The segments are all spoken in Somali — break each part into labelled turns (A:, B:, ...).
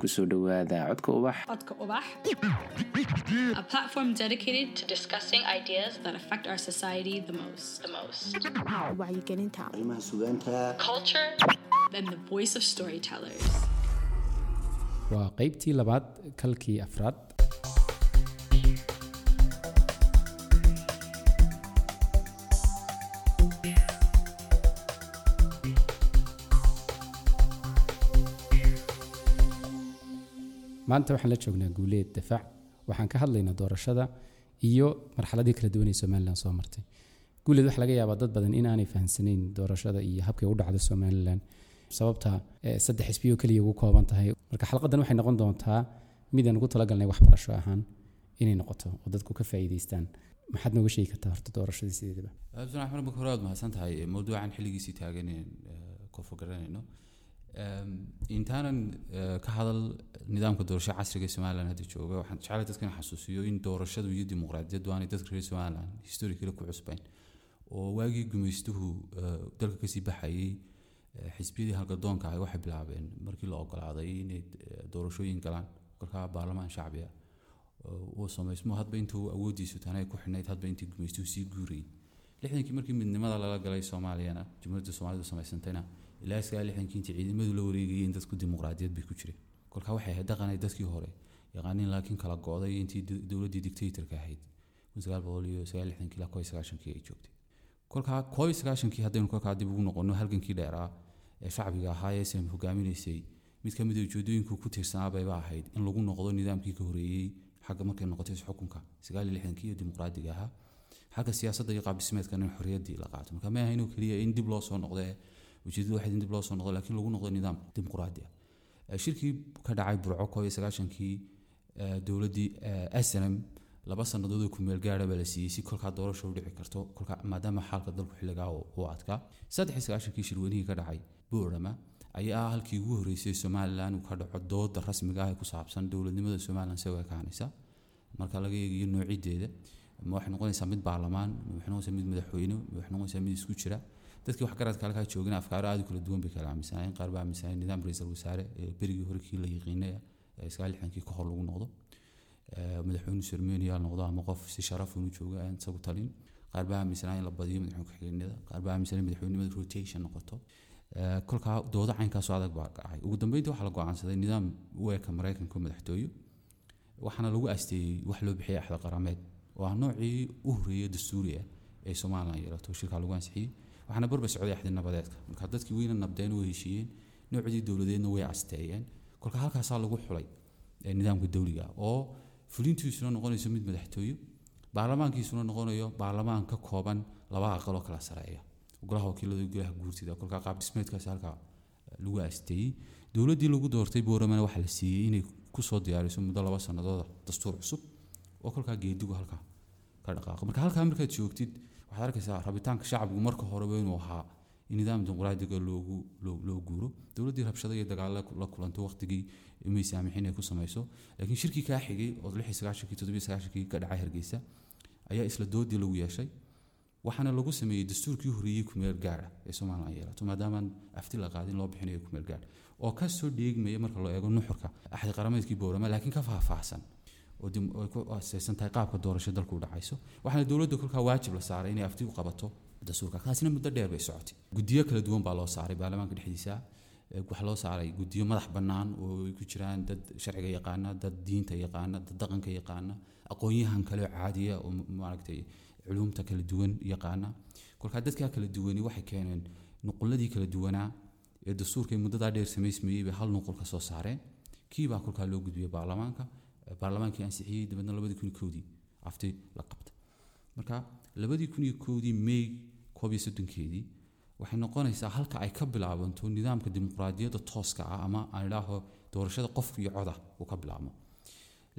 A: ku soo dhowaada codka ubax.
B: Codka Ubax, a platform dedicated to discussing ideas that affect our society the most. The most.
C: wacyigelinta
D: arrimaha sugaanta
E: waa qeybtii labaad kalkii afraad maanta waxaan la joognaa guuleed dafaac waxaan ka hadlaynaa doorashada iyo marxaladii kala duwan ee somalilan soo martay. Guuleed waxaa laga yaabaa dad badan inaanay fahamsanayn doorashada iyo habkay u dhacdo somalilan. Sababta eh, saddex xisbiyo keliya ugu kooban tahay. Marka xalqadan waxay noqon doontaa midaan ugu talagalnay waxbarasho ahaan inay noqoto oo dadku ka faa'iidaystaan. Maxaad nooga sheegi kartaa horta doorashadii sideedaba
F: abdullah axmed marka hore waad mahadsan tahay mawduucan xilligiisii taagan inaan kofa garanayno. Em, intaanan eh, ka hadal nidaamka doorasho casriga somalilan hadda jooga waxaan jeclay dadka in xasuusiyo in doorashadu iyo dimuqraadiyaddu aanay dadka reer somalilan historically ku cusbayn oo waagii gumaystuhu eh, dalka ka sii baxayay eh, xisbiyadii halgadoonka ah waxay bilaabeen markii la ogolaaday inay doorashooyin galaan kolkaa baarlamaan shacbi oo uu samaysmo hadba intuu awoodiisu tanay ku xidhnayd hadba intii gumaystuhu sii guurayay. Lixdankii markii midnimada lala galay soomaaliyana jumhuuriyadda soomaalidu samaysantayna ilaa iskaa lixdankii intii ciidamadu la wareegayeen dadku dimuqraadiyad bay ku jireen. Kolkaa waxay ahayd dhaqanay dadkii hore yaqaaniin laakiin kala go'day intii dowladdii dictatorka ahayd. Kun sagaal sagaal haddaynu kolkaa dib ugu noqono halgankii dheeraa ee shacbiga ahaa ee sam hogaaminaysay mid ka mid a ujeedooyinku ku tiirsanaa bayba ahayd in lagu noqdo nidaamkii ka horeeyey xagga markay noqotay xukunka. Sagaal iyo dimuqraadiga ahaa xagga siyaasadda iyo qaabdhismeedkana in xorriyaddii la qaato. Marka ma ahayn oo keliya in dib loo soo noqdo ee ujeedadu waxayd in dib loo soo noqdo laakiin lagu noqdo nidaam dimuqraadi shirkii ka dhacay burco iyo sagaashankii eh, dowladdii eh, snm laba sannadood oo kumeel gaara baa la siiyey si kolkaa doorasho u dhici karto kolkaa maadaama xaalka dalku xilligaa uu adkaa saddex sagaashankii shirweynihii ka dhacay boorama ayaa ah halkii ugu horreysay somalilan uu ka dhaco dooda rasmiga ah ee ku saabsan dowladnimada somalilan u ekaanaysa. Marka laga eegayo noocideeda ma waxay noqonaysaa mid baarlamaan ma waxay noqonaysaa mid madaxweyne ma waxay noqonaysaa mid isku jira dadkii wax garadka halkaa joogana afkaaro aad u kala duwan bay kala aaminsanayeen qaar baa aaminsanayeen nidaam ra'iisul wasaare berigii hore kii la yiqiinay sagaal lixdankii ka hor lagu noqdo. Madaxweyne sermenia noqdo ama qof si sharaf unu jooga aan isagu talin. Qaar baa aaminsanaa in la badiyo madaxweyne ku-xigeenada qaar baa aaminsanaa in madaxweynimada rotation noqoto. Kolkaa doodo caynkaasoo adag baa dhacay ugu dambeyntii waxaa la go'aansaday nidaam u eka madaxtooyo waxaana lagu asteeyey wax loo bixiyay axda qarameed oo ah noocii u horeeyay dastuuri ah ee somalilan yeelato shirkaa lagu ansixiyey waxaana barba socday axdi nabadeedka. Marka dadkii weyna nabdeen way heshiiyeen noocdii dowladeedna way asteeyeen kolka halkaasaa lagu xulay nidaamka dowliga. Oo fulintiisuna noqonayso mid madaxtooyo baarlamaankiisuna noqonayo baarlamaan ka kooban laba aqal oo kala sareeya. Golaha wakiilada golaha guurtida. Kolkaa qaab dhismeedkaasi halkaa lagu asteeyey dowladdii lagu doortay booramana waxaa la siiyey inay ku soo diyaariso muddo laba sanadooda dastuur cusub oo kolkaa geedigu halkaa ka dhaqaaqo. Marka halkaa markaad joogtid waxaad arkaysaa rabitaanka shacbigu marka horeba inuu ahaa in nidaam dimuqraadiga loogu loo guuro. Dowladdii rabshado iyo dagaalo la kulanto waqtigii may saamixin ay ku samayso laakiin shirkii kaa xigay oo lix iyo sagaashankii toddoba iyo sagaashankii ka dhacay hargeysa ayaa isla doodii lagu yeeshay waxaana lagu sameeyey dastuurkii horeeyey kumeel gaara ee somalilan yeelato maadaamaan afti la qaadin loo bixinayo kumeel gaar oo ka soo dheegmaya marka loo eego nuxurka axdi qarameedkii boorama laakiin ka faahfaahsan oo dim- oo ay ku qaabka doorasho dalku dhacayso waxaana dowladda kolkaa waajib la saaray inay afti u qabato dastuurka taasina muddo dheer bay socotay. Guddiyo kala duwan baa loo saaray baarlamaanka dhexdiisa waxaa loo saaray guddiyo madax bannaan oo ay ku jiraan dad sharciga yaqaana dad diinta yaqaana dad dhaqanka yaqaana aqoon-yahan kale caadiya oo ma- maaragtay culumta kala duwan yaqaana. Kolkaa dadkaa kala duwani waxay keeneen nuquladii kala duwanaa ee dastuurka muddadaa dheer samaysmayey bay hal nuqul ka soo saareen. Kii baa kolkaa loo gudbiyey baarlamaanka baarlamaankii ansixiyey dabeedna labadii kun iyo kowdii la qabta. Marka labadii kun iyo kowdii may koob iyo soddonkeedii waxay noqonaysaa halka ay ka bilaabanto nidaamka dimuqraadiyadda tooska ah ama aan idhaaho doorashada qofka iyo coda uu ka bilaabmo.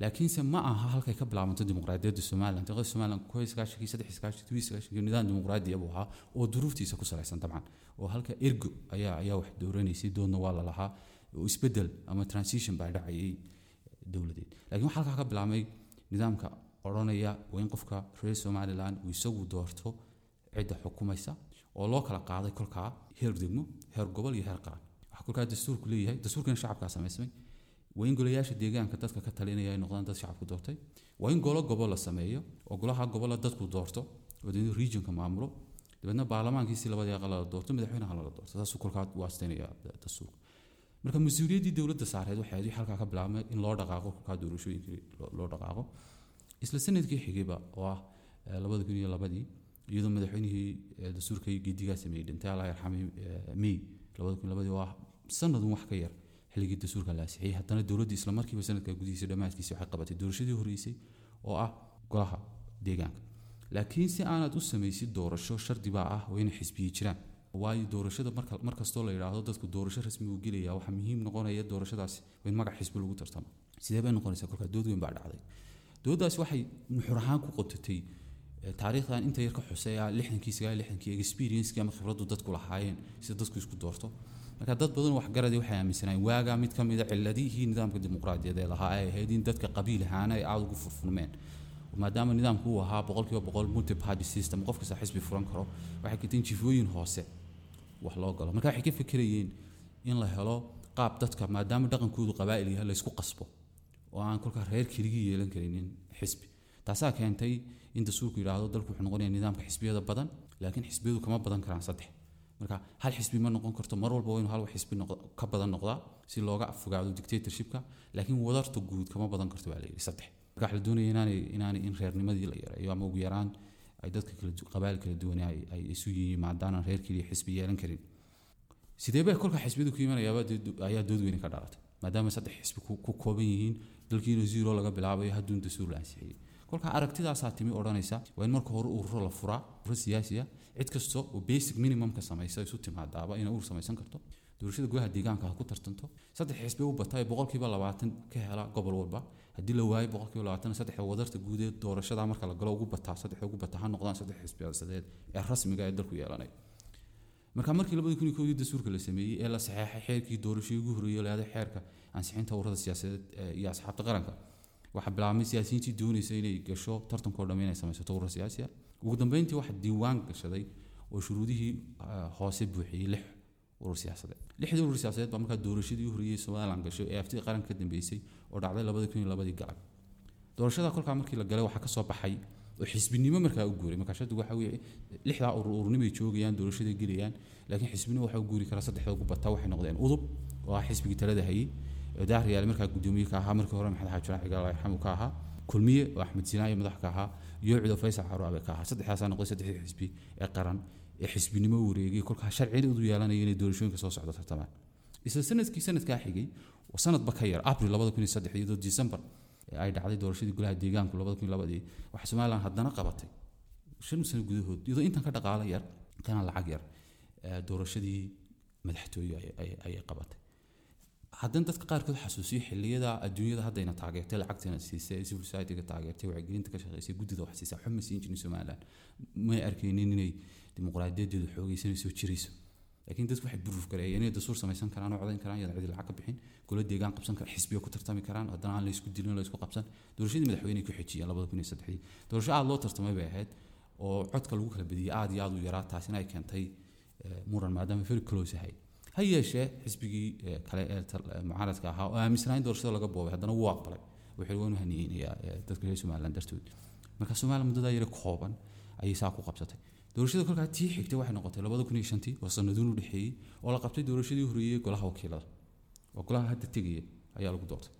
F: Laakiinse ma aha halkay ka bilaabanto dimuqraadiyadda somalilan daqiiqada somalilan koo iyo saddex iyo sagaashankii todoba iyo sagaashankii nidaam dimuqraadi buu ahaa oo duruuftiisa ku salaysan dabcan. Oo halka ergo ayaa ayaa wax dooranaysay doodna waa la oo isbeddel ama transition baa dhacayay dowladeed laakiin waxaa halkaa ka bilaabmay nidaamka odhanaya waa in qofka reer somalilan uu isagu doorto cidda xukumaysa oo loo kala qaaday kolkaa heer degmo heer gobol iyo heer qaran. Waxaa kolkaa dastuurku leeyahay dastuurkana shacabkaa samaysmay waa in golayaasha deegaanka dadka ka talinaya ay noqdaan dad shacabku doortay. Waa in golo gobol la sameeyo oo golaha gobola dadku doorto oo regionka maamulo dabeedna baarlamaankiisi labadii aqal doorto madaxweynaha lala doorto. Saasuu kolkaa u asteynaya dastuurka marka mas'uuliyaddii dowladda saareed waxay ahayd halkaa ka bilaabmay in loo dhaqaaqo kolkaa doorashooyinkii loo- dhaqaaqo. Isla sannadkii xigayba oo ah eh, labada kun iyo labadii iyadoo madaxweynihii eh, dastuurka gedigaa sameeyey dhintay allah yarxamay eh, may labada kun labadii oo ah sanadun wax ka yar xilligii dastuurka la ansixiyey haddana dowladda isla sanadka gudihiisa dhammaadkiisa waxay qabatay doorashadii horreysay oo ah golaha deegaanka. Laakiin si aanad u samaysid doorasho shardi baa ah waa inay xisbiyi jiraan waayo doorashada marka mar kastoo la yidhaahdo dadku doorasho rasmi uu gelaya waxaa muhiim noqonaya doorashadaasi in magac xisbi lagu tartamo. Sidee bay noqonaysaa? kolkaa dood weyn baa dhacday. Dooddaasi waxay nuxur ahaan ku qotatay eh, taariikhdan inta yar ka xuseeya lixdankii sagaal lixdankii experience-kii ama khibraddu dadku lahaayeen sida dadku isku doorto. Marka dad badan waxgaradii waxay aaminsanaayeen waagaa mid ka mida ciladihii nidaamka dimuqraadiyaed ee lahaa ay ahayd in dadka qabiil ahaana ay aada ugu furfurmeen. Maadaama nidaamku uu ahaa boqolkiiba boqol multi party system qof kasta xisbi furan karo waxay keteen jifooyin hoose wax loo galo. Marka waxay ka fekerayeen in la helo qaab dadka maadaama dhaqankoodu qabaa'il yahay la qasbo. Oo aan kolkaa reer keligii yeelan karinin xisbi. Taasaa keentay in dastuurku yidhaahdo dalku wuxuu noqonaya nidaamka xisbiyada badan laakiin xisbiyadu kama badan karaan saddex. Marka hal xisbi ma noqon karto mar walba waa hal xisbi ka badan noqdaa si looga fogaado dictatorshipka laakiin wadarta guud kama badan karto baa la yidhi saddex. Marka waxaa la doonaya inaanay in reernimadii la yareeyo ama ugu yaraan ay dadka qabaa'il kala duwan ay isu yihiin maadaanaan reer keliya xisbi yeelan karin. Sidee bay kolka xisbiyadu ku imanayaaba dee do- ayaa dood weyne ka dhalatay maadaama saddex xisbi ku kooban yihiin dalkiina zero laga bilaabayo hadduun dastuur la ansixiyey kolka aragtidaasaa timi odhanaysa waa in marka hore ururo la furaa ururo siyaasi ah cid kasta oo basic minimumka samaysa isu timaadaaba inay urur samaysan karto. Doorashada gudaha deegaanka ha ku tartanto. Saddex xisbi u bata ee boqolkiiba labaatan ka hela gobol walba haddii la waayo boqolkiiba labaatan saddexda wadarta guud ee doorashada marka la galo ugu bataa saddexda ugu bata ha noqdaan saddex xisbi siyaasadeed ee rasmiga ee dalku yeelanay. Marka markii labadi kun iyo dastuurka la sameeyey ee la saxeexay xeerkii doorashadii ugu horreeyay lahada xeerka ansixinta ururada siyaasadeed ee iyo asxaabta qaranka waxaa bilaabmay siyaasiyiintii doonaysa inay gasho tartankoo dhamme inay samaysato urur siyaasi ugu dambeyntii waxaa diiwaan gashaday oo shuruudihii ah, hoose buuxiyey lix urur siyaasadeed. Lixdii urur siyaasadeed baa markaa doorashadii u horreeyey somaliland gashay ee aftii qaranka ka dambeysay oo dhacday labadi kun iyo labadii galab. Doorashada kolkaa markii la galay waxaa ka soo baxay oo xisbinimo markaa u guuray. Markaa waxa weeye lixdaa urur ururnimay joogayaan doorashaday gelayaan laakiin xisbinimo waxaa u guuri kara saddexda ugu waxay noqdeen udub oo ah xisbigii talada hayey ee daahriyaale markaa gudoomiye ka ahaa markii hore maxamed xaaji raaci gaal yarxamu ka ahaa kulmiye oo axmed sinaayo madax ka ahaa iyo ciido faysal xaraabe ka ahaa. Saddexdaasaa noqday saddexdii xisbi ee qaran ee xisbinimo wareegay kolkaa sharciyadeedu yeelanaya inay doorashooyinka soo socdo tartamaan. Isla sannadkii sanadkaa xigay sanadba ka yar abril labada kun iyo saddex iyadoo december ee ay dhacday doorashadii golaha deegaanku labada kun iyo labadii waxaa somaliland haddana qabatay. Shan sano gudahood iyadoo intan ka dhaqaalo yar kana lacag yar doorashadii madaxtooye ay- ay- ayay qabatay. Haddana dadka qaarkood xasuusiyo xilliyada adduunyada haddayna taageertay lacagtana siisay civil society-ga taageertay wacyigelinta ka shaqeysay guddida wax siisay waxba ma siin jirin somaliland may arkaynin inay dimuqraadiyadeedu xoogeysanayso jirayso. Laakiin dadku waxay buruuf gareeyeen inay dastuur samaysan karaan oo codayn karaan iyadoo cidi lacag ka bixin golo deegaan qabsan karaan xisbiyo ku tartami karaan haddana aan la dilin la qabsan. Doorashadii madaxweyne ku xijiyeen labada kun iyo saddexdii. Doorasho aada loo tartamay bay ahayd oo codka lagu kala badiyey aada iyo aada u yaraa taasina ay keentay eh, muran maadaama very close ahay ha yeeshee xisbigii eh, kale ee eh, mucaaradka ahaa oo aaminsanaa in doorashada laga boobay haddana wuu aqbalay. Wuxuu waanu haniyeynayaa dadka reer somaliland dartood. Marka somaliland muddadaa yare kooban ayay saa ku qabsatay. Doorashada kolkaa tii xigtay waxay noqotay labada kun iyo shantii oo sanaduun u dhexeeyey oo la qabtay doorashadii horreeyey golaha wakiilada. Oo golaha hadda tegaya ayaa lagu doortay.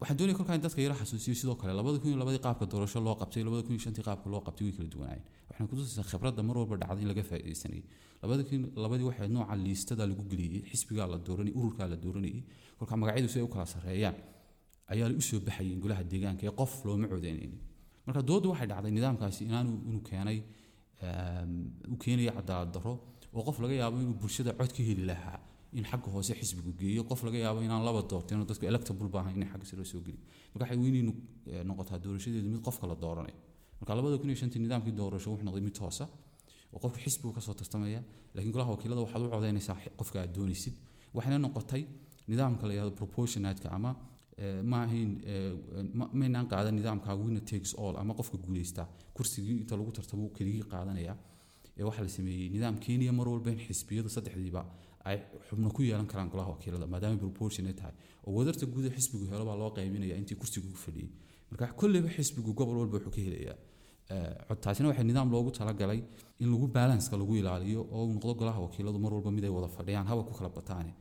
F: Waxaan doonaya kolkaa in dadka yara xasuusiyo sidoo kale labada kun iyo labadii qaabka doorasho loo qabtay labada kun iyo shantii qaabka loo qabtay way kala duwanaayeen waxaan kutusaysaa khibradda mar walba dhacday in laga faa'iidaysanayay labada kun labadii waxay nooca liistada lagu geliyey xisbigaa la dooranayay ururkaa la dooranayay kolkaa magacyadu si ay u kala sarreeyaan ayaa soo baxayeen golaha deegaanka ee qof looma codeynaynin marka dooddu waxay dhacday nidaamkaasi inuu keenay uu keenayo cadaalad darro oo qof laga yaabo inuu bulshada cod ka heli lahaa in xagga hoose xisbigu geeyo qof laga yaabo inaan laba doorteen oo dadku electable baahan inay xagga sare soo geliyo marka waxay weynaynu noqotaa doorashadeedu mid qofka la dooranayo. Marka labada kun iyo shantii nidaamkii doorasho wuxuu noqday mid toosa oo qofka xisbigu ka soo tartamaya laakiin golaha wakiilada waxaad u codeynaysaa qofka aad doonaysid. Waxayna noqotay nidaamka la yihahdo proportionatka ama eh, ma ahayn eh, ma- maynaan qaadan nidaamka winner takes all ama qofka guuleystaa kursigii inta lagu tartamo keligii qaadanaya ee waxaa la sameeyey nidaam kenya mar walba in saddexdiiba ay xubno ku yeelan karaan golaha wakiilada maadaama proportion ay tahay. Oo wadarta guud ee xisbigu helo baa loo qaybinaya intii kursigu ku fadhiyey marka kolleyba xisbigu gobol walba wuxuu ka helayaa. Eh, taasina waxay nidaam loogu talagalay in lagu balanska lagu ilaaliyo oo uu noqdo golaha wakiiladu mar walba mid ay wada fadhiyaan haba ku kala bataane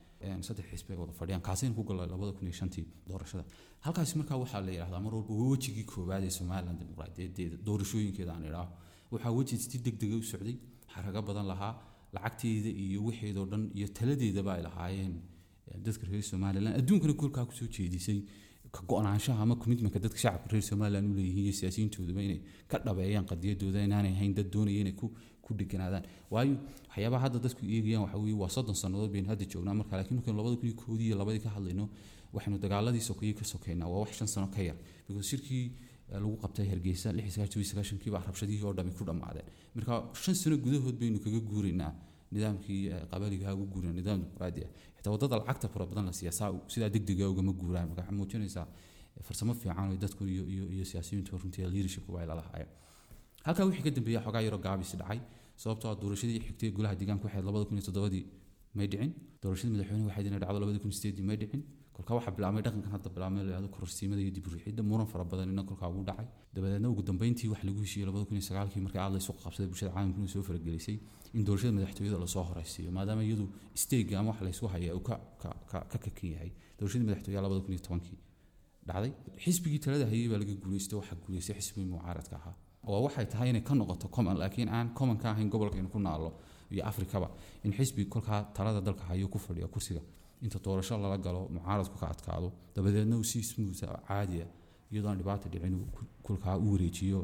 F: saddex xisbi ay wada fadhiyaan. Kaasina ku galay labada kun iyo shantii doorashada. Halkaasi markaa waxaa la yidhahdaa mar walba wejigii koowaad ee somalilan dimuqraadiyadeeda doorashooyinkeeda aan idhaaho waxaa weji si degdega u socday xarago badan lahaa lacagteeda iyo wixeedoo dhan iyo taladeedaba ay lahaayeen. Dadka reer somalilan adduunkana kolkaa ku soo jeedisay go-naanshaha ama commitmentka dadka shacabka reer somalilan u leeyihiin iyo siyaasiyiintooduba inay ka dhabeeyaan qadiyadooda inaanay ahayn dad doonaya inay ku ku dheganaadaan waayo waxyaabaha hadda dadku eegayaan waxa waa soddon sannadood baynu hadda joognaa. Marka laakiin markaynu labada kun iyo koodii iyo labadii ka hadlayno waxaynu dagaaladii sokeeye ka sokeynaa. Waa wax shan sano ka yar. Because shirkii eh, lagu qabtay hargeysa lix iyo sagaashan iyo sagaashankii baa rabshadihii oo dhami ku dhammaadeen marka shan sano gudahood baynu kaga guuraynaa nidaamkii eh, qabaliga ugu guurina nidaam dimuqraadi xitaa waddada lacagta fara badan la siiyaa saa sidaa degdega ugama guuraan. Marka waxay muujinaysaa eh, farsamo fiican oo dadku iyo iyo iyo siyaasiyiintu runtii leadershipku ay lalahaayeen halkaa wixii ka dambeeya xogaa yaroo gaabis dhacay. Sababtoo ah doorashadii xigtay golaha deegaanka waxay labada kun iyo toddobadii may dhicin. Doorashadii madaxweyne waxay inay dhacdo labada kun sideedii may dhicin. Kolkaa waxaa bilaabmay dhaqankan hadda bilaabmay la yihahdo kororsiimada iyo dib u riixidda muran fara badan ina kolkaa ugu dhacay. Dabadeedna ugu dambeyntii wax lagu heshiiyey labada kun iyo sagaalkii markii aad la isu qabsaday bulshada caalamkuna soo faragelisay in doorashada madaxtooyada la soo horeysiiyo. Maadaama iyadu steega ama wax laysku haya uu ka ka kakan yahay doorashadii madaxtooyaha labada kun iyo tobankii dhacday. Xisbigii talada hayay baa laga guuleystay waxaa guuleystay xisbigii mucaaradka ahaa oo waxay tahay inay ka noqoto common laakiin aan common ahayn gobolkaynu ku naallo iyo afrikaba in xisbi kolkaa talada dalka hayo ku fadhiya kursiga. Inta doorasho lala galo mucaaradku ka adkaado dabadeedna uu si smooth ah, caadiya iyadoo aan dhibaata dhicin kolkaa u wareejiyo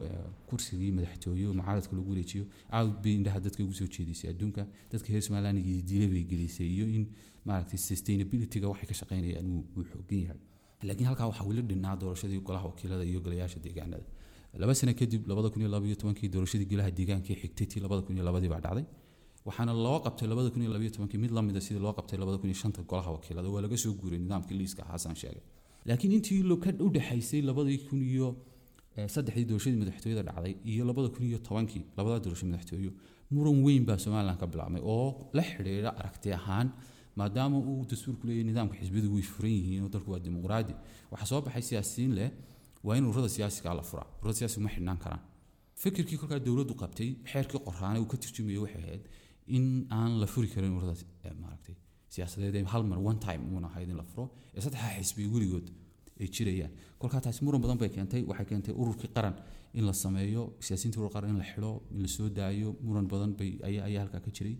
F: kursigii madaxtooye oo mucaaradka lagu wareejiyo. Aad indhaha dadka ugu soo jeedisay adduunka dadka reer somaliland diile gelisay iyo in maaragtay sustainability-ga waxay ka shaqaynayaan uu uu xoogan yahay. Laakiin halkaa waxaa weli dhinnaa doorashadii golaha wakiilada iyo golayaasha deegaanada laba sano kadib labada kun iyo laba iyo tobankii doorashadii golaha deegaankii xigtay labada kun iyo labadii baa dhacday. Waxaana loo qabtay labada kun iyo labaiyo tobankii mid lamida sidii loo qabtay labada kun iyo shanta golaha wakiilada. Waa laga soo guuray nidaamkii liiska xasan sheegay. Laakiin intii ka u labadii kun iyo saddexdii doorashadii madaxtooyada dhacday iyo labada kun iyo tobankii labada doorasho madaxtooyo muran weyn baa somalilan ka bilaabmay oo la xidhiidha aragti ahaan maadaama uu dastuurku leeyahay nidaamka xisbiyadu way furan yihiin oo dalku waa dimuqraadi. Waxaa soo baxay siyaasiyiin leh waa in ururada siyaasiga la furaa ururada siyaasiga ma xidhnaan karaan. Fikirkii kolkaa dowladdu qabtay xeerkii qoraane uu ka turjumayay waxay ahayd in aan la furi karin ururada maaragtay siyaasadeed ee hal mar one time uuna ahayd in la furo ee saddexda xisbi weligood ay jirayaan. Kolkaa taasi muran badan bay keentay waxay keentay ururkii qaran in la sameeyo siyaasiyiinta urur qaran in la xidho in la daayo muran badan bay ayaa halkaa ka jiray.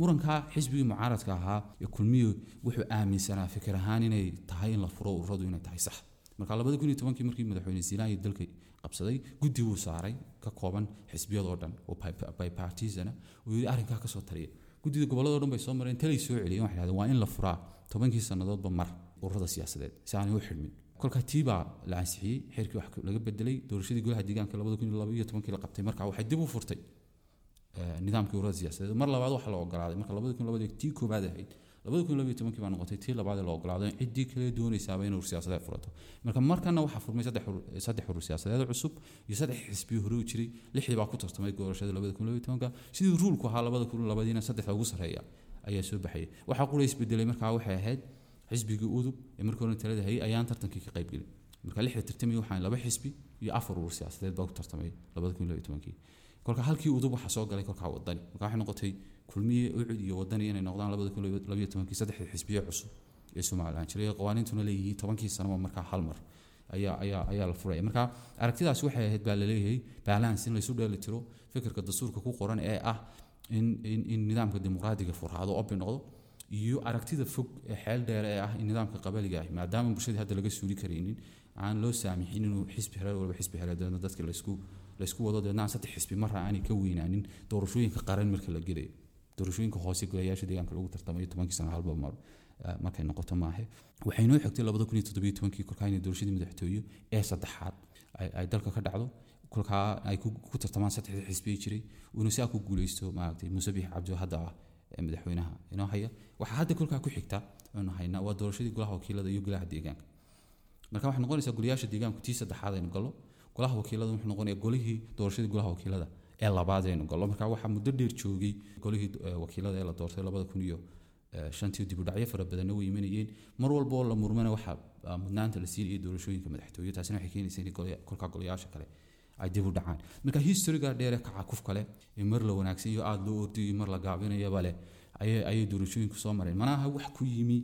F: Murankaa xisbigii mucaaradka ahaa ee kulmiyo wuxuu aaminsanaa fikir ahaan inay tahay in la furo ururadu inay tahay sax marka labada kun iyo tobankii markii madaxweyne siinaan iyo dalka qabsaday guddi buu saaray ka kooban xisbiyadoo dhan oo bipartisana yidhi arrinkaa ka soo taliya. Guddida gobolladoo dhan bay soo mareen talay soo celiyeen waxay dhahdeen waa in la furaa tobankii sannadoodba mar ururada siyaasadeed. Si u xidhmin. Kolka tii la ansixiyey xeerkii wax laga bedelay doorashadii golaha deegaanka labada kun iyo laba tobankii la qabtay. Marka waxay dib u furtay eh, nidaamkii ururada siyaasadeed. Mar labaad waxaa la ogolaaday marka labada kun labadii tii koobaad ahayd tobankii baa noqotay tii labaad ee la ogolaaday ciddii kale doonaysaaba in urur siyaasadeed furato. Marka markana waxaa furmay saddex urur- urur siyaasadeed cusub iyo saddex xisbiyo hore u jiray. Lixdii baa ku tartamay doorashada sidii ruulku ahaa labadiina saddexda ugu sarreeya ayaa soo baxayay. Waxaa qura isbedelay markaa waxay ahayd xisbigii udub ee markii hore talada hayay ayaan tartankii ka qaybgelin marka lixda tartamay waxaan laba xisbi iyo afar urur siyaasadeed baa ku tartamay labada kun labaiyo tobankii kolka halkii udub waxaa soo galay kolkaa wadani. Marka waxay noqotay kulmiye ucud iyo wadani inay noqdaan labada kun labaiyo tobankii saddexda xisbiye cusub ee somalilan jiray qawaaniintuna leeyihiin tobankii sanaba markaa hal mar. Ayaa ayaa ayaa la furaya. Marka aragtidaas waxay ahayd baa la leeyahay balance in laysu dheeli fikirka dastuurka ku qoran ee ah in in in nidaamka dimuqraadiga furhaado obi noqdo iyo aragtida fog ee xeel dheer ee ah in nidaamka qabaliga ah maadaama bulshadii hadda laga suuli karaynin aan loo saamixin inuu xisbi hereer walba xisbi hereer deedna dadka laysku laysku wado deedna aan saddex xisbi marra aanay ka weynaanin doorashooyinka qaran marka la gelayo doorashooyinka hoose golayaasha deegaanka lagu tartamayo tobankii sano halba mar eh, markay noqoto maahe. Waxay noo xigtay labada kun iyo toddobiyo tobankii kolkaa inay doorashadii madaxtooye ee saddexaad. Ay dalka ka dhacdo kolkaa ay ku tartamaan saddexdii xisbiye jiray. Uuna si ku guuleysto maaragtay cabdi oo hadda ah ee madaxweynaha inoo haya. Waxaa hadda kolkaa ku xigta aynu haynaa waa doorashadii golaha wakiilada iyo golaha deegaanka. Marka waxay noqonaysaa golayaasha deegaanku tii saddexaad aynu gallo golaha wakiilada wuxuu noqonayaa golihii doorashadii golaha wakiilada ee labaad aynu gallo marka waxaa muddo dheer joogay golihii eh, wakiilada ee la doortay labada kun iyo eh, shantii dibudhacyo fara badanna way imanayeen. Mar walba oo la murmana waxaa ah, mudnaanta la siinaya doorashooyinka madaxtooye taasina waxay keenaysa in golaya- kolkaa golayaasha kale ay dib u dhacaan. Marka historiga dheere kacakuf kale ee mar la wanaagsan iyo aada loo ordayo mar la gaabinayaba leh ayay doorashooyinku soo mareen. Manaha wax ku yimi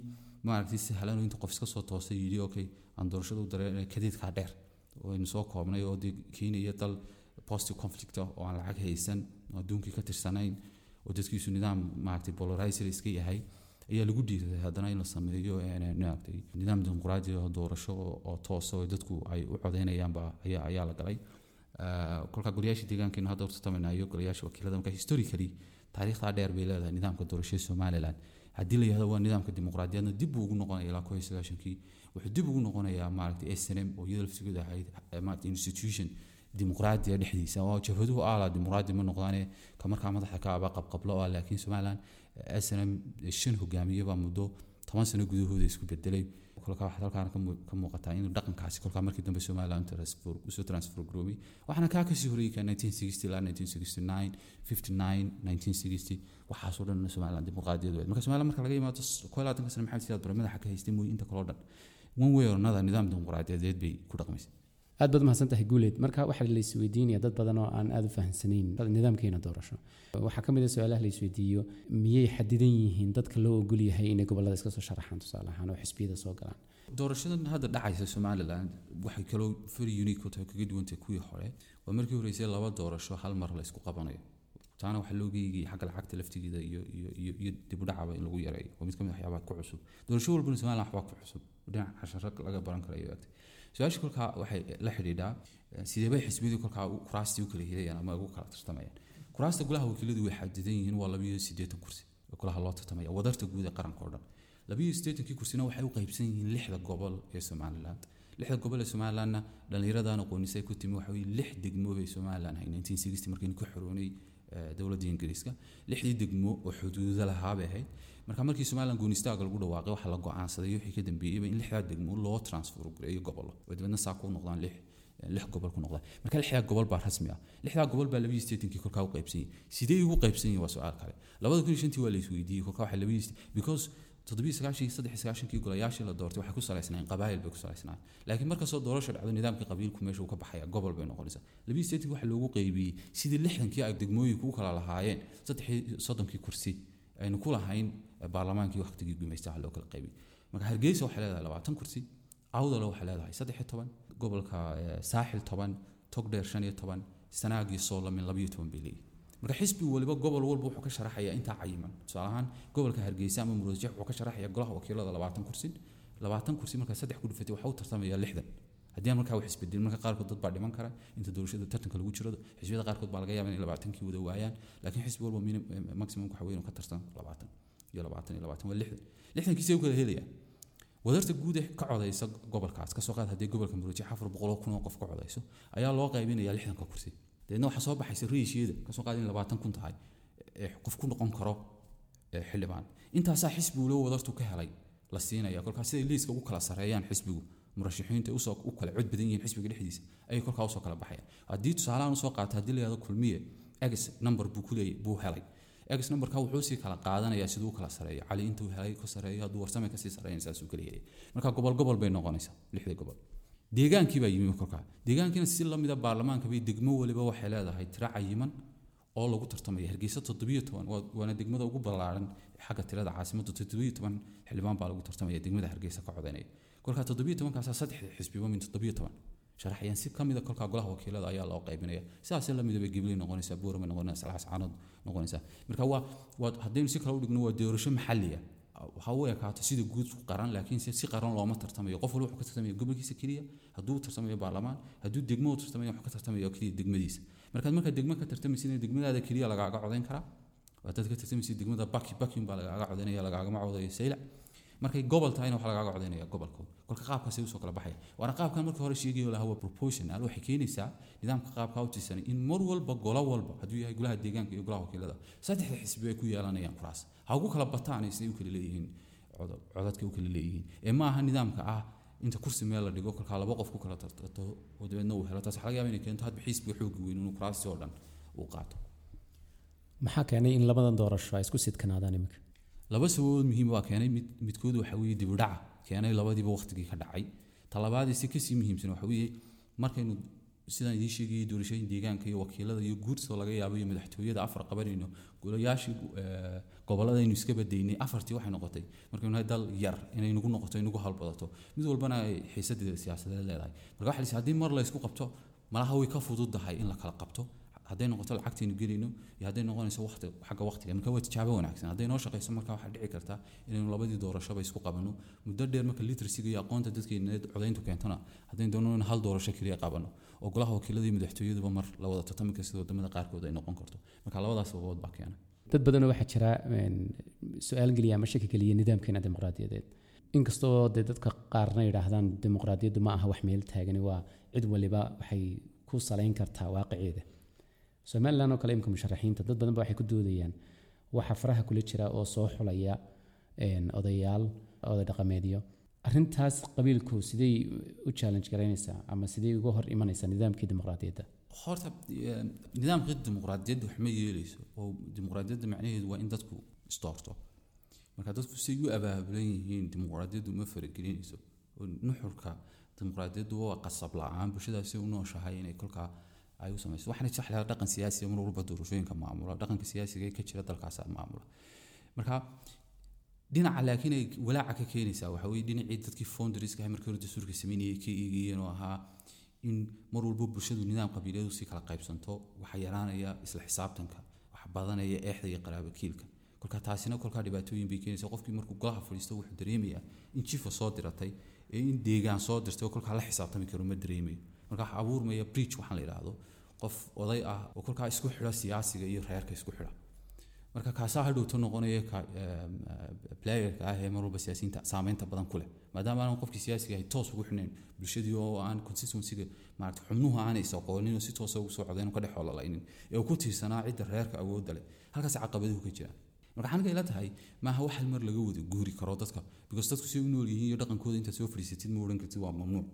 F: maaragtay sahlan inta qof iska soo toosay yidhi okay aan doorashada u dareen kadeedkaa dheer aynu soo koobnay oo dee keenaya dal post conflict ah oo aan lacag haysan oo adduunkii ka tirsanayn oo dadkiisu nidaam maaragtay polarizer iska yahay ayaa lagu dhiiraday haddana in la sameeyo een, maaragtay nidaam dimuqraadi oo doorasho oo- oo toosa oo dadku ay u codeynayaanba ayaa ayaa la galay. Ah, kolkaa golayaasha deegaankeena hadda horta tamaynayo golayaasha wakiilada marka historically taariikhdaa dheer bay leedahay nidaamka doorashada somaliland. Haddii la yihahdo waa nidaamka dimuqraadiyadna dib buu ugu noqonaya ilaa kow iyo sagaashankii wuxuu dib ugu noqonayaa maaragtay s n m oo iyada institution dimuqraadiya dhexdiisa. Oo jabhaduhu aala dimuqraadi ma noqdaane ka madaxa ka aba qabqablo ah laakiin somaliland s shan hogaamiye baa muddo toban sano gudahooda isku bedelay kolkaa waxaad halkaan ka muu- ka muuqataa in dhaqankaasi kolkaa markii dambe somaliland u soo transfer garoobay waxaana kaa ka sii horreeyay ka 1960 ilaa 1969 59 1960 waxaasoo dhan somaliland dimuqraadiyadu marka somaliland marka laga yimaado koo iyo labaatanka sano maxamed siyaad bare madaxa ka haystay mooy inta kaloo dhan another nidaam dimuqraadiyadeed bay ku dhaqmaysa.
E: Aad baad mahadsan tahay guuleed marka waxaa la isweydiinaya dad badan oo aan aada u fahamsanayn nidaamkeena doorasho. Waxaa ka mid a su'aalaha la isweydiiyo miyay xadidan yihiin dadka loo ogol yahay inay gobollada iska soo sharaxaan tusaale ahaan oo xisbiyada soo galaan?
F: Doorashadan hadda dhacaysa somaliland waxay kaloo very unique u tahay kaga duwantay kuwii hore. Waa markii horeysay laba doorasho hal mar la isku qabanayo taana looga eegayay xagga lacagta laftigeeda iyo iyo iyo iyo dib u dhacaba in lagu yareeyo. Waa mid ka ah waxyaabaha ku cusub. Doorasho walbana somaliland waxbaa ku cusub. Dhinac casharo laga baran karayo agtay su'aasha kolkaa waxay la xidhiidhaa eh, sidee bay xisbiyadii kolkaa kuraastii u kala helayaan ama ugu kala tartamayaan? Kuraasta golaha wakiiladu way xadidan yihiin waa labiyo siddeetan kursi golaha loo tartamaya wadarta guud ee qaranka oo dhan. Labiyo siddeetankii kursina waxay u qaybsan yihiin lixda gobol ee somaliland lixda gobol ee somalilandna dhallinyaradan aqoonisay ku timi waxa weye lix degmo bay somaliland 1960 markaynu ku xoroonay dowladda ingiriiska. Lixdii degmo oo xuduudo lahaa bay ahayd. Marka markii somaliland goonistaaga lagu dhawaaqay waxaa la go'aansaday wixii ka dambeeyeyba in lixdaa degmo loo transfer gareeyo gobollo. Oo dabeedna saa ku noqdaan lix lix gobol ku noqdaan. Marka lixdaa gobol baa rasmi ah. Lixdaa gobol baa labadii steetankii kolkaa u qaybsan sidee ugu qaybsan yihiin waa su'aal kale. Labada kun iyo shantii waa la kolkaa waxaa labadii st- because golayaashii la gobolka saaxil toban togdheer shan iyo toban sanaag iyo soolamin toban bay leeyihiin marka xisbi waliba gobol walba wuxuu ka sharaxayaa intaa cayiman. Tusaale ahaan gobolka hargeysa ama muruusjeex wuxuu ka sharaxayaa golaha wakiilada labaatan kursi. Labaatan kursi markaa saddex ku dhufatay waxaa u tartamaya lixdan. Haddii markaa wax isbedelin marka qaarkood dad baa dhiman kara inta doorashada tartanka lagu jiro. Xisbiyada qaarkood baa laga yaaba inay labaatankii wada waayaan. Laakiin xisbi walba eh, maximum waxa weyn ka tartan labaatan iyo labaatan iyo labaatan waa lixdan. Lixdankiisay u kala helayaan. Wadarta guud ee ka codaysa gobolkaas ka soo qaad haddii gobolka muruuji afar boqoloo kun oo qof ka codayso ayaa loo qaybinayaa lixdanka kursi dabeedna waxaa soo baxaysa rayishyada ka soo qaad in labaatan kun tahay qof ku noqon karo xildhibaan. Intaasaa xisbigu loo wadartu ka helay la siinaya kolkaas siday liiska ugu kala sareeyaan xisbigu. Murashaxiinta u soo u kala cod badan yihiin xisbiga dhexdiisa ayay kolkaa u soo kala baxayaan. Haddii tusaalahaan u soo qaata haddii la kulmiye egs number buu ku leeyay buu helay. Egs numberka wuxuu kala qaadanayaa siduu u kala sareeyo cali intuu helay ka sareeyo hadduu warsame ka sii sareeyan saasuu kala helaya marka gobol gobol bay noqonaysaa lixdii gobol deegaankii baa yimi kolkaa deegaankiina si lamida baarlamaanka bay degmo waliba waxay leedahay tiro cayiman oo lagu tartamaya hargeysa waana degmada ugu ballaaran xagga tirada caasimadda xildhibaan baa lagu tartamaya degmada hargeysa ka codaynaya kolkaa tobankaasaa saddexda xisbiba min sharaxayaan si ka mida kolkaa golaha wakiilada ayaa loo qaybinaya. Sidaas la midaba gibley noqonaysaa buurama noqonaysaa salaas caanood noqonaysaa. Marka waa haddaynu si kale u dhigno waa doorasho maxalli ha u ekaato sida guud qaran laakiin si qaran looma tartamayo. Qof walba wuxuu ka tartamaya gobolkiisa keliya hadduu tartamayo baarlamaan hadduu degmo u tartamayo wuxuu ka tartamaya keliya degmadiisa. Markaad markaa degmo ka tartamaysid degmadaada keliya lagaaga codayn karaa waa dad ka tartamaysid degmada baki bakin baa lagaaga codaynaya lagaagama codayo saylac markay gobol tahayna waxaa lagaaga codaynaya gobolkooda kolka qaabkaasay u soo kala baxaya waana qaabkan markii hore sheegayo lahaa waa proportional waxay keenaysaa nidaamka qaabkaa u tisanay in mar walba golo walba hadduu yahay golaha deegaanka iyo golaha wakiilada saddexda xisbi ay ku yeelanayaan kuraas. Ha ugu kala bataan siday u kala leeyihiin codadka u kala leeyihiin. Ee ma nidaamka ah inta kursi meel la dhigo kolkaa laba qof ku kala tartato oo dabeedna uu helo. Taas waxaa laga yaaba inay keento hadba xisbiga xoogi weyn inuu kuraasti oo dhan uu qaato.
E: Maxaa keenay in labadan doorasho ay isku sidkanaadaan iminka
F: laba sababood muhiim waa keenay mid midkood waxa weeye dib u dhaca keenay labadiiba waqtigii ka dhacay. Talabaadii si ka sii muhiimsan waxa weeye markaynu sidaan idiin sheegayay doorashooyin deegaanka iyo wakiilada iyo guurtoo laga yaabo madaxtooyada afar qabanayno golayaashii eh, gobolladaynu iska badaynay afartii waxay noqotay. Markaynu nahay dal yar inay nagu noqoto inagu halbadato mid walbana ay xiisadeeda siyaasadeed leedahay. Marka waxa la haddii mar la qabto malaha way ka fududahay in la kala qabto hadday noqoto lacagtaynu gelayno iyo hadday noqonayso waqti xagga waqtiga marka waa tijaabo wanaagsan. Hadday noo shaqayso marka waxaa dhici karta inaynu labadii doorashoba isku qabano muddo dheer marka literacyga iyo aqoonta dadkeena codayntu keentona haddaynu doono in hal doorasho keliya qabano oo golaha wakiilada madaxtooyaduba mar la wada sida waddamada qaarkood ay noqon karto. Marka labadaas sababood baa keena.
E: Dad badanoo waxaa jira su'aal geliya ama shaki geliya nidaamkeena dimuqraadiyadeed. Inkastoo dee dadka qaarna yidhaahdaan dimuqraadiyaddu ma aha wax meel taagani waa cid waliba waxay ku salayn kartaa waaqiceeda somalilan oo kale imika musharaxiinta dad badan ba waxay ku doodayaan waxa faraha kula jira oo soo xulaya odayaal oday dhaqameedyo. Arrintaas qabiilku sidey u challenge garaynaysaa ama sidey uga hor imanaysaa nidaamkii dimuqraadiyadda?
F: Horta nidaamka dimuqraadiyadda wax ma yeeleyso oo dimuqraadiyadda macnaheedu waa in dadku isdoorto marka dadku say u abaabulan yihiin dimuqraadiyaddu ma faragelinayso nuxurka dimuqraadiyaddu waa qasab la'aan bulshadaasi u nooshahay inay kolkaa ay u samayso waxaana jeclaha dhaqan siyaasiga mar walba doorashooyinka maamula dhaqanka siyaasiga ka jira dalkaasa maamula marka dhinaca laakiin ay walaaca ka keenaysaa waxa weye dhinacii dadkii founderiska markii hore dastuurka sameynayay ka eegayeen oo ahaa in mar walba bulshadu nidaam qabiileedu si kala qaybsanto waxaa yaraanaya isla xisaabtanka waxa badanaya eexda iyo qaraabakiilka kolka taasina kolkaa dhibaatooyin bay keenaysa qofkii markuu golaha fadhiisto wuxuu dareemayaa in jifa soo diratay ee in deegaan soo dirtay oo kolkaa la xisaabtami karo ma dareemayo. Marka waxa abuurmaya breach waxaan la yidhaahdo qof oday ah oo kolkaa isku xidha siyaasiga iyo reerka isku xidha marka kaasaa hadhowto noqonaya em, eh, playerka ah ee mar walba siyaasiyiinta saameynta badan ku leh. Maadaama aanan qofkii siyaasiga ahay toos ugu xidhnayn bulshadii oo aan consistencyga maarata xubnuhu aanay isaqoonin oo si toosa ugu soo codayn oo ka dhex hololaynin ee uu ku tiirsanaa cidda reerka awoodda leh halkaas caqabaduhu ka jiraan marka waxaan ila tahay maaha wax hal laga wada guuri karo dadka because dadku si u nool yihiin iyo dhaqankooda intaad soo fadhiisatid ma odhan kartid waa mamnuuc.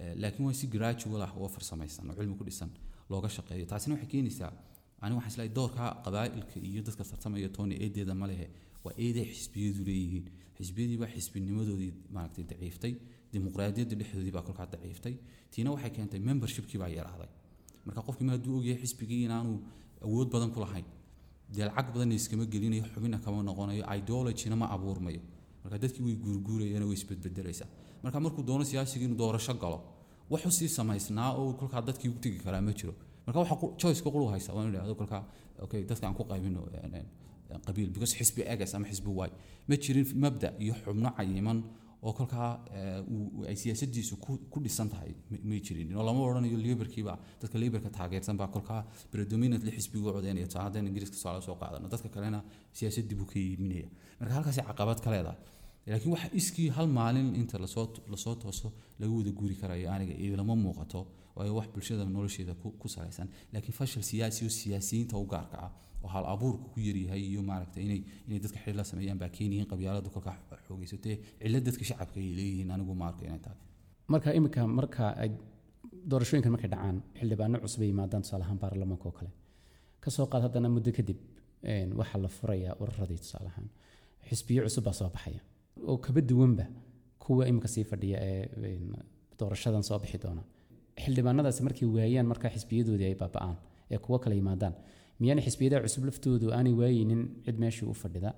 F: Eh, laakiin waa si gradual ah oo farsamaysan oo cilmi ku dhisan looga shaqeeyo. Taasina waxay keenaysaa ani waxaan islahay doorka qabaa'ilka iyo dadka tartamaya toona eedeeda ma lehe. Waa eeday xisbiyadu leeyihiin. Xisbiyadii baa xisbinimadoodii maaragtay daciiftay. Dimuqraadiyadda dhexdoodii baa kolkaa daciiftay. Tiina waxay keentay membershipkii baa yaraaday marka qofkii mar hadduu ogyahay xisbigii inaanu awood badan ku lahayn dee lacag badanna iskama gelinayo xubina kama noqonayo ideologina ma abuurmayo. Marka dadkii way guurguurayaan way isbedbedelaysaa marka markuu doono siyaasiga inuu doorasho galo wuxuu sii samaysnaa oo kolkaa dadkii u tegi karaa ma jiro. Marka waxa choiceka quru haysa waa inuu idhahdo kolkaa okay dadka ku qaybino een, een, een, qabiil because xisbi egas ama xisbi y ma jirin mabda iyo xubno cayiman oo kolkaa eh, ay siyaasadiisu ku dhisan tahay ma- may jirin. Oo lama odhanayo liberkiiba dadka liberka taageersan baa kolkaa predominantly xisbigu codeynaya taa haddaan ingiriiska soo soo qaadano dadka kalena siyaasadii buu ka yiminaya marka halkaasi caqabad ka leedahay laakiin waxa iskii hal maalin inta la soo la soo tooso laga wada guuri karayo aniga ilama muuqato waayo wax bulshada nolosheeda ku salaysan. Laakiin fashil siyaasi oo siyaasiyiinta u gaarka ah oo hal abuurku ku yaryahay iyo maaragtay inay inay dadka xiriir la sameeyaan baa keenayeen qabyaaladu kolkaa xoogeysatee cillad dadka shacabka ay leeyihiin anigu ma arko inay tahay.
E: Marka imika marka ay doorashooyinkan markay dhacaan xildhibaano cusub ay yimaadaan tusaale ahaan baarlamaanka oo kale. Kasoo qaad haddana muddo kadib waxaa la furayaa ururadii tusaale ahaan. Xisbiyo cusub baa soo baxaya oo kaba duwanba kuwa imika sii fadhiya ee doorashadan soo bixi doona. Xildhibaanadaasi markay waayaan marka xisbiyadoodii ay baaba'aan ee kuwo kale yimaadaan. Miyaana xisbiyadaha cusub laftoodu aanay waayeynin cid meeshii u fadhida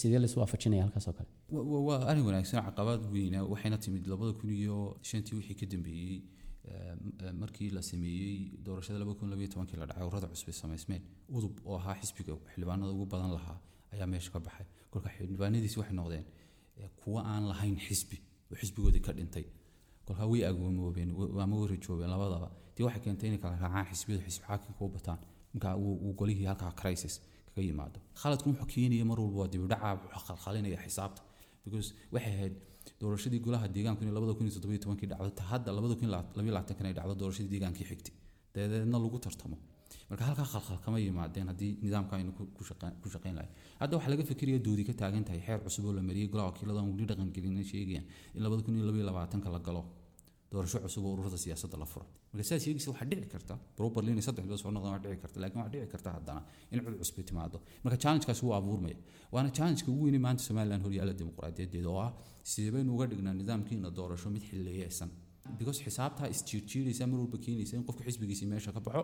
E: sidee laisu waafajinaya halkaas oo kale?
F: Wa- wa- waa arrin wanaagsan caqabad weyna waxayna timid labada kun iyo shantii wixii ka dambeeyey markii la sameeyey doorashada labada kun labayo tobankii la dhacay urada cusub ee samaysmeen. Udub oo ahaa xisbiga xildhibaanada ugu badan lahaa ayaa meesha ka baxay. Kolka xildhibaanadiisi waxay noqdeen kuwo aan lahayn xisbi oo xisbigoodii ka dhintay. Kolkaa way agoomoobeen ama way rajoobeen labadaba. Dee waxay keentay inay kala xisbiyada xisbi xaakimka u bataan. Marka uu golihii halkaa crisis kaga yimaado. Khaladku wuxuu keenaya mar walba waa dibidhaca wuxuu khalkhalinaya xisaabta. Because waxay ahayd doorashadii golaha deegaanku in labada kun iyo toddobiyo tobankii dhacdo hadda labada kun iyo labaatankan ay dhacdo doorashadii deegaankii xigtay. Dabadeedna lagu tartamo marka halkaa khalkhal kama yimaadeen haddii nidaamka aynu ku- shaqeyn lahay. Hadda waxaa laga fikiraya doodi ka taagan tahay xeer cusub oo la mariyey golaha wakiilada aan weli dhaqan gelin sheegayaan in labada kun iyo labaiyo labaatanka la galo. Doorasho cusub oo ururada siyaasadda la furo. Marka sidaas sheegaysa waxaa dhici karta saddex bilood soo noqdaan waa dhici karta laakiin waxaa dhici karta haddana in cud cusbi timaado marka challengekaasi wuu abuurmaya waana challengeka ugu weynay maanta somaliland horyaala dimuqraadiyadeeda oo ah sidee uga dhignaa nidaamkiina doorasho mid xilliyeesan because xisaabtaa isjiirjiiraysa mar walba keenaysa in qofka xisbigiisi meesha ka baxo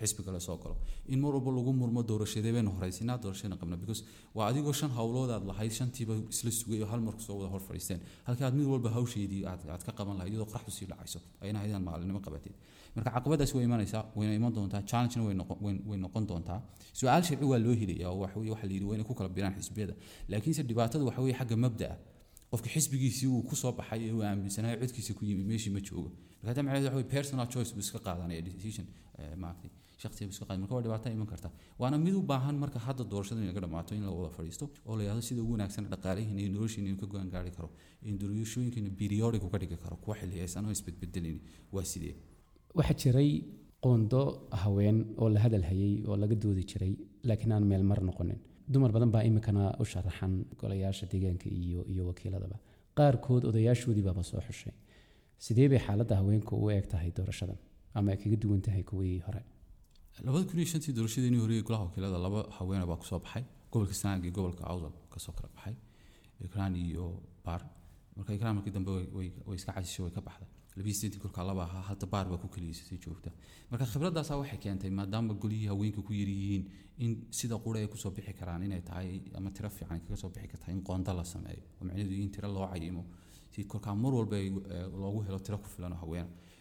F: xisbi kale soo galo. In mar walba lagu murmo doorashadee baynu horaysinaa doorashadana qabna because waa adigoo shan howlood lahayd shantiiba isla sugay oo hal mar ku soo wada hor fadhiisteen. Halka aad mid walba hawsheedii aad ka qaban lahayd iyadoo qaraxdu sii dhacayso ayna haydaan maalinimo qabateed marka caqabadaas way imanaysaa wayna iman doontaa challengena way noqon doontaa. Su'aal sharci waa loo helaya oo waxa yidhi waa inay ku kala biraan xisbiyada. Laakiinse dhibaatada waxa weye xagga mabda'a qofka xisbigiisii uu ku soo baxay ee uu aaminsanayo codkiisa ku yimi meeshii ma joogo. Personal choice buu iska qaadanaya decision eh, maaragtay shaqsiga buu iska qaadanaya marka waa dhibaato iman karta. Waana mid u baahan marka hadda doorashada inaga dhamaato in la wada fadhiisto oo la yidhahdo sida ugu wanaagsan dhaqaalihiina iyo noloshiina inuu ka go'aan gaari karo in doorashooyinkiina periodic uga dhigi karo kuwa xilliyaysan oo isbedbedelin waa sidee?
E: Waxaa jiray qoondo haween oo la hadal hayay oo laga doodi jiray laakiin aan meel mar noqonin dumar badan baa iminkana u sharaxan golayaasha deegaanka iyo wakiiladaba. Qaarkood odayaashoodii baaba soo xushay. Sidee bay xaaladda haweenku u eeg tahay doorashadan? Ama ay kaga duwan tahay kuwii hore?
F: Labada kun iyo shantii doorashadeenii horeyey golaha wakiilada laba haweena baa ku soo baxay. Gobolka sanaag iyo gobolka awdal ka soo kala baxay. Ikraan iyo baar. Marka ikraan markii dambe way- iska casishay way ka baxday labaiyi sideetii kolkaa laba ahaa hadda baar baa ku keliyeysatay joogta. Marka khibradaasaa waxay keentay maadaama golihii haweenka ku yar yihiin in sida qura ay ku soo bixi karaan inay tahay ama tiro fiican kaga bixi kartaa in qoonda la sameeyo. Oo in tiro loo cayimo. Si kolkaa mar walba eh, loogu helo tiro ku filan oo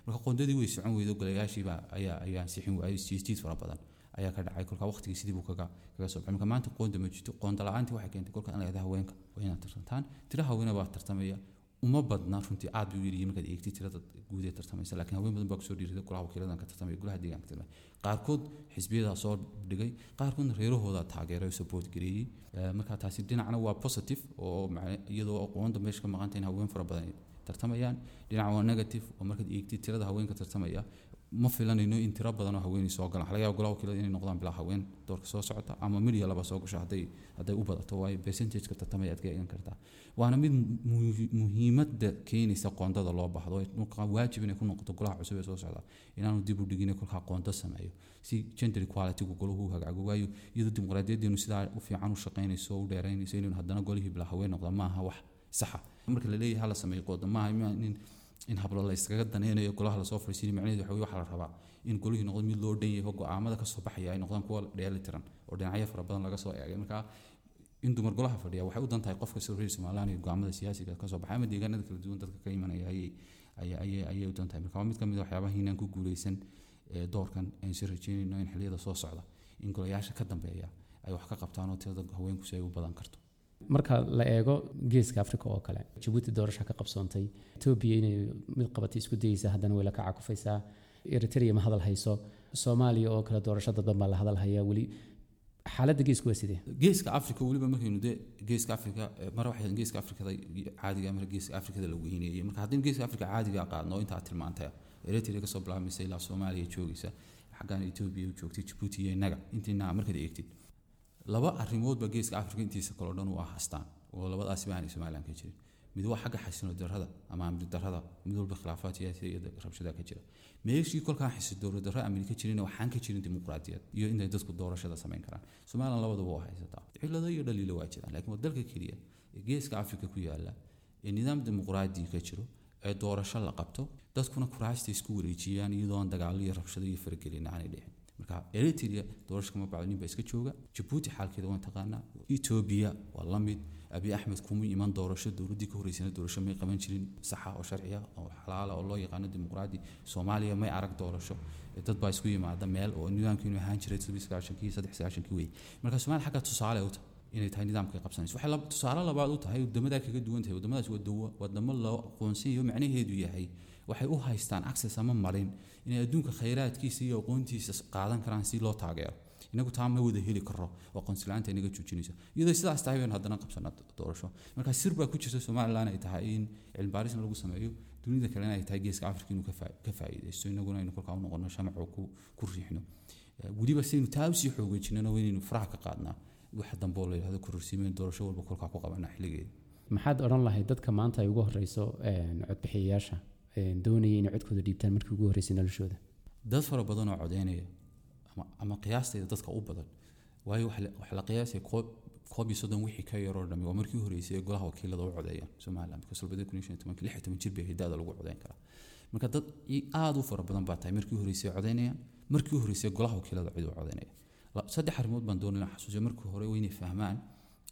F: marka qoondadii way socon weydo golayaashiiba ayaa ayaa ansixin waayay jiisjiid fara badan ayaa ka dhacay kolkaa waqtigii sidii kaga kaga soo baxay marka maanta qoonda ma jirto qoonda la'aantii waxay keentay kolka in la haweenka. Waa inaad tartantaan tiro haweena baa tartamaya uma badna runtii aad buu yiri markaad eegtay tirada guud tartamaysa laakiin haween badan baa ku soo dhiirida golaha wakiiladan ka tartamaya golaha deegaanka tartamaya qaarkood xisbiyadaa soo dhigay qaarkoodna reerahooda taageeray support gareeyey Eh, marka taasi dhinacna waa positive. oo iyadoo aqoonta meesha ka maqanta in haween fara badan ay tartamayaan dhinaca waa negative. oo markaad eegtid tirada haweenka tartamaya ma filanayno in tiro badan oo haweenay soo galaan. Waxaa laga golaha wakiilada inay noqdaan bilaa haween doorka soo socota ama midya laba soo gasho hadday hadday u badato waayo percentageka tartamaya aad ka eegan kartaa. Waana mid mu- muhiimadda keenaysa qoondada loo baxdo markaa waajib inay ku noqoto golaha cusub ee soo socda inaanu dib u dhigin kolkaa qoonto sameeyo. Si gender equalitygu golahu u hagaago waayo iyadoo dimuqraadiyadeenu sidaa u fiican u shaqaynayso u dheeraynayso inaynu haddana golihii bilaa haween noqda maaha wax saxa. Marka la hala sameeyo qooda maaha ima- in hablo la iskaga daneynayo golaha la soo fadhiisiin macnaheedu waxa weye waxaa la rabaa in golihii noqdo mid loo dhan oo go'aamada ka soo baxaya ay noqdaan kuwa dheeli oo dhinacyo fara badan laga soo eegay. Marka in dumar golaha fadhiya waxay u dan tahay qofka reer somaliland iyo go'aamada siyaasiga ka soo baxay ama deegaanada kala duwan dadka ka imanaya ayay u dan marka waa mid ka mid a waxyaabaha inaan ku guuleysan doorkan aan si rajeynayno in xilliyada soo socda in golayaasha ka dambeeya ay wax ka qabtaan oo tirada haweenku si ay u badan karto
E: marka la eego geeska africa oo kale jabuuti doorasha ka qabsoontay etoobiya inay mid qabatay isku dayeysa haddana way la kaca kufaysaa eritrea ma hadal hayso. Soomaaliya oo kale doorasho dadban baa la hadal hayaa weli. Xaaladda geesku waa sidee?
F: Geeska africa weliba markaynu de. Geeska africa mar waxay geeska africada caadiga mar geeska africada la weyneeyey marka haddii geeska africa caadiga qaadno intaa tilmaantay eritrea ka soo bilaabmaysa ilaa soomaaliya joogaysa xaggan etoobiya joogtay jabuuti iyo innaga intiina markaad eegtid laba arrimood baa geeska africa intiisa kaloo dhan u ah astaan oo labadaasi baanay somaliland ka jirin. Mid waa xagga xasino darrada ama amni darrada mid walba khilaafaad ka jira. Meeshii kolkaan xasidooro darro amni ka jirin waxaan ka jirin dimuqraadiyad iyo inay dadku doorashada samayn karaan. Somaliland labadaba waa haysataa. Cillado iyo dhaliilo waa jiraan laakiin waa keliya ee geeska africa ku yaalla ee nidaam dimuqraadi ka jiro ee doorasho la qabto dadkuna kuraasta isku wareejiyaan iyadoo aan dagaalo iyo rabshado iyo faragelin dhicin marka eritrea doorasho kama bacdo nin iska jooga. Jabuuti xaalkeeda waan taqaanaa. Etoobiya waa la abi axmed kuma iman doorasho dowladdii ka horeysana doorasho may qaban jirin saxa oo sharciya oo xalaala oo loo yaqaano dimuqraadi. Soomaaliya may arag doorasho. Dad baa isku yimaada meel oo nidaamkiinu ahaan jiray sagaashankii wey marka soomaaliya xagga tusaale u tahay inay tahay nidaamkay qabsanayso. Waxay tusaale labaad u tahay wadamadaa kaga duwan tahay wadamadaas waa dawo wadamo loo aqoonsanyayo macnaheedu yahay waxay u haystaan access ama marin inay adduunka khayraadkiisa iyo aqoontiisa qaadan karaan si loo taageero. Inagu taa ma wada heli karo oo qonsilaanta inaga joojinaysa iyadoo sidaas tahay baynu haddana qabsanaa doorasho. Marka sir baa ku jirta somaliland ay tahay in cilmi baarisna lagu sameeyo dunida kalena ay tahay geeska africa inuu ka faa- ka faa'iidaysto. Inaguna aynu kolkaa u shamac oo ku riixno. Weliba saynu taa u sii inaynu faraha ka qaadnaa waxa dambe la yidhahdo kororsiimeen doorasho walba kolkaa ku qabanaa xilligeeda.
E: Maxaad odhan lahayd dadka maanta ay ugu horeyso codbixiyayaasha doonaya inay codkooda dhiibtaan markii ugu horreysay noloshooda.
F: Dad fara badan oo codeynaya ama, qiyaastayda dadka u badan waayo waxa la- qiyaasaya koob iyo soddon wixii ka yaroo dhami waa markii horeysay ee golaha wakiilada u codeeyaan because labada kun shan iyo lix toban jir bay hidaada lagu codeyn karaa marka dad i- aad u fara badan baa tahay markii horeysay codeynayaan markii horeysay golaha wakiilada cid u codeynaya saddex arrimood baan doonayna xasuusiyo markii hore inay fahmaan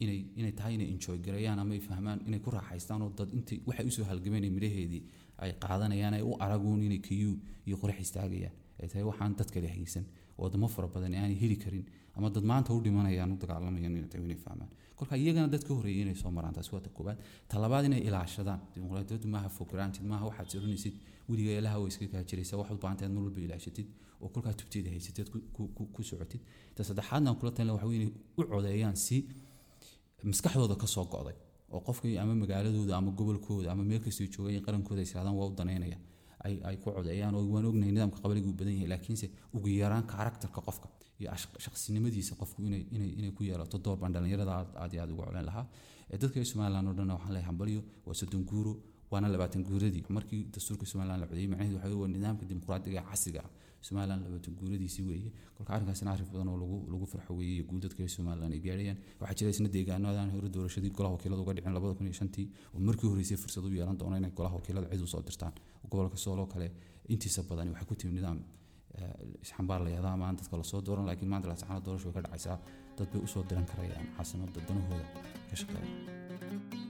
F: inay inay tahay inay enjoy gareeyaan ama ay fahmaan inay ku raaxaystaan oo dad intay waxay u soo halgameen midhaheedii ay qaadanayaan ay u araguun inay kiyuu iyo qorax istaagayaan. Ay tahay waxaan dad kale haysan wadamo fara badan aanay heli karin ama dad maanta u dhimanayaan u dagaalamayaan fahmaan. Kolka iyagana dad ka horeeyay inay soo maraan taasi waa ta koobaad ta labaad inay ilaashadaan dimuqraadiyaddu maaha for granted maaha waxaad soranaysid weliga ilaha way iska kaa jiraysa waxaad u baahantahay mar walba ilaashatid oo kolkaa tubteeda haysatid ku- socotid. Ta saddexaadna kula talin waxa wey inay u codeeyaan si maskaxdooda ka go'day oo qofkii ama magaaladooda ama gobolkooda ama meel kastoo joogay qarankooda ay yirahdaan waa u daneynaya ay ku codeeyaan oo waan ognahay nidaamka qabaligu uu badan yahay laakiinse ugu yaraan karakterka qofka iyo shaqsinimadiisa qofku inay ku yeelato door baan dhalinyarada aad iyo aad ugu coleyn lahaa. Ee dadka somaliland oo dhan waxaan leeyahay hambalyo waa soddon guuro waana labaatan guuradii. Markii dastuurka somaliland la codeeyey macnaheedu waxa waa nidaamka dimuqraadiga ee casriga ah somaliland labaatan guuradiisii weeye. Kolka arrinkaasina arrin badan oo lagu farxo weeye guul dadka reer somaliland ay gaarayaan waxaa jira isna deegaanadaan hore doorashadii golaha wakiilada uga dhicin labada kun iyo shantii oo markii horeysay fursad u yeelan doona inay golaha wakiilada cid u soo dirtaan. Gobolka sooloo kale intiisa badani waxay ku timi nidaam eh, isxambaar la dadka la soo dooran laakiin maanta lasaxana doorasho way ka dhacaysaa dad bay u soo diran karayaan caasimada danahooda ka shaqeeya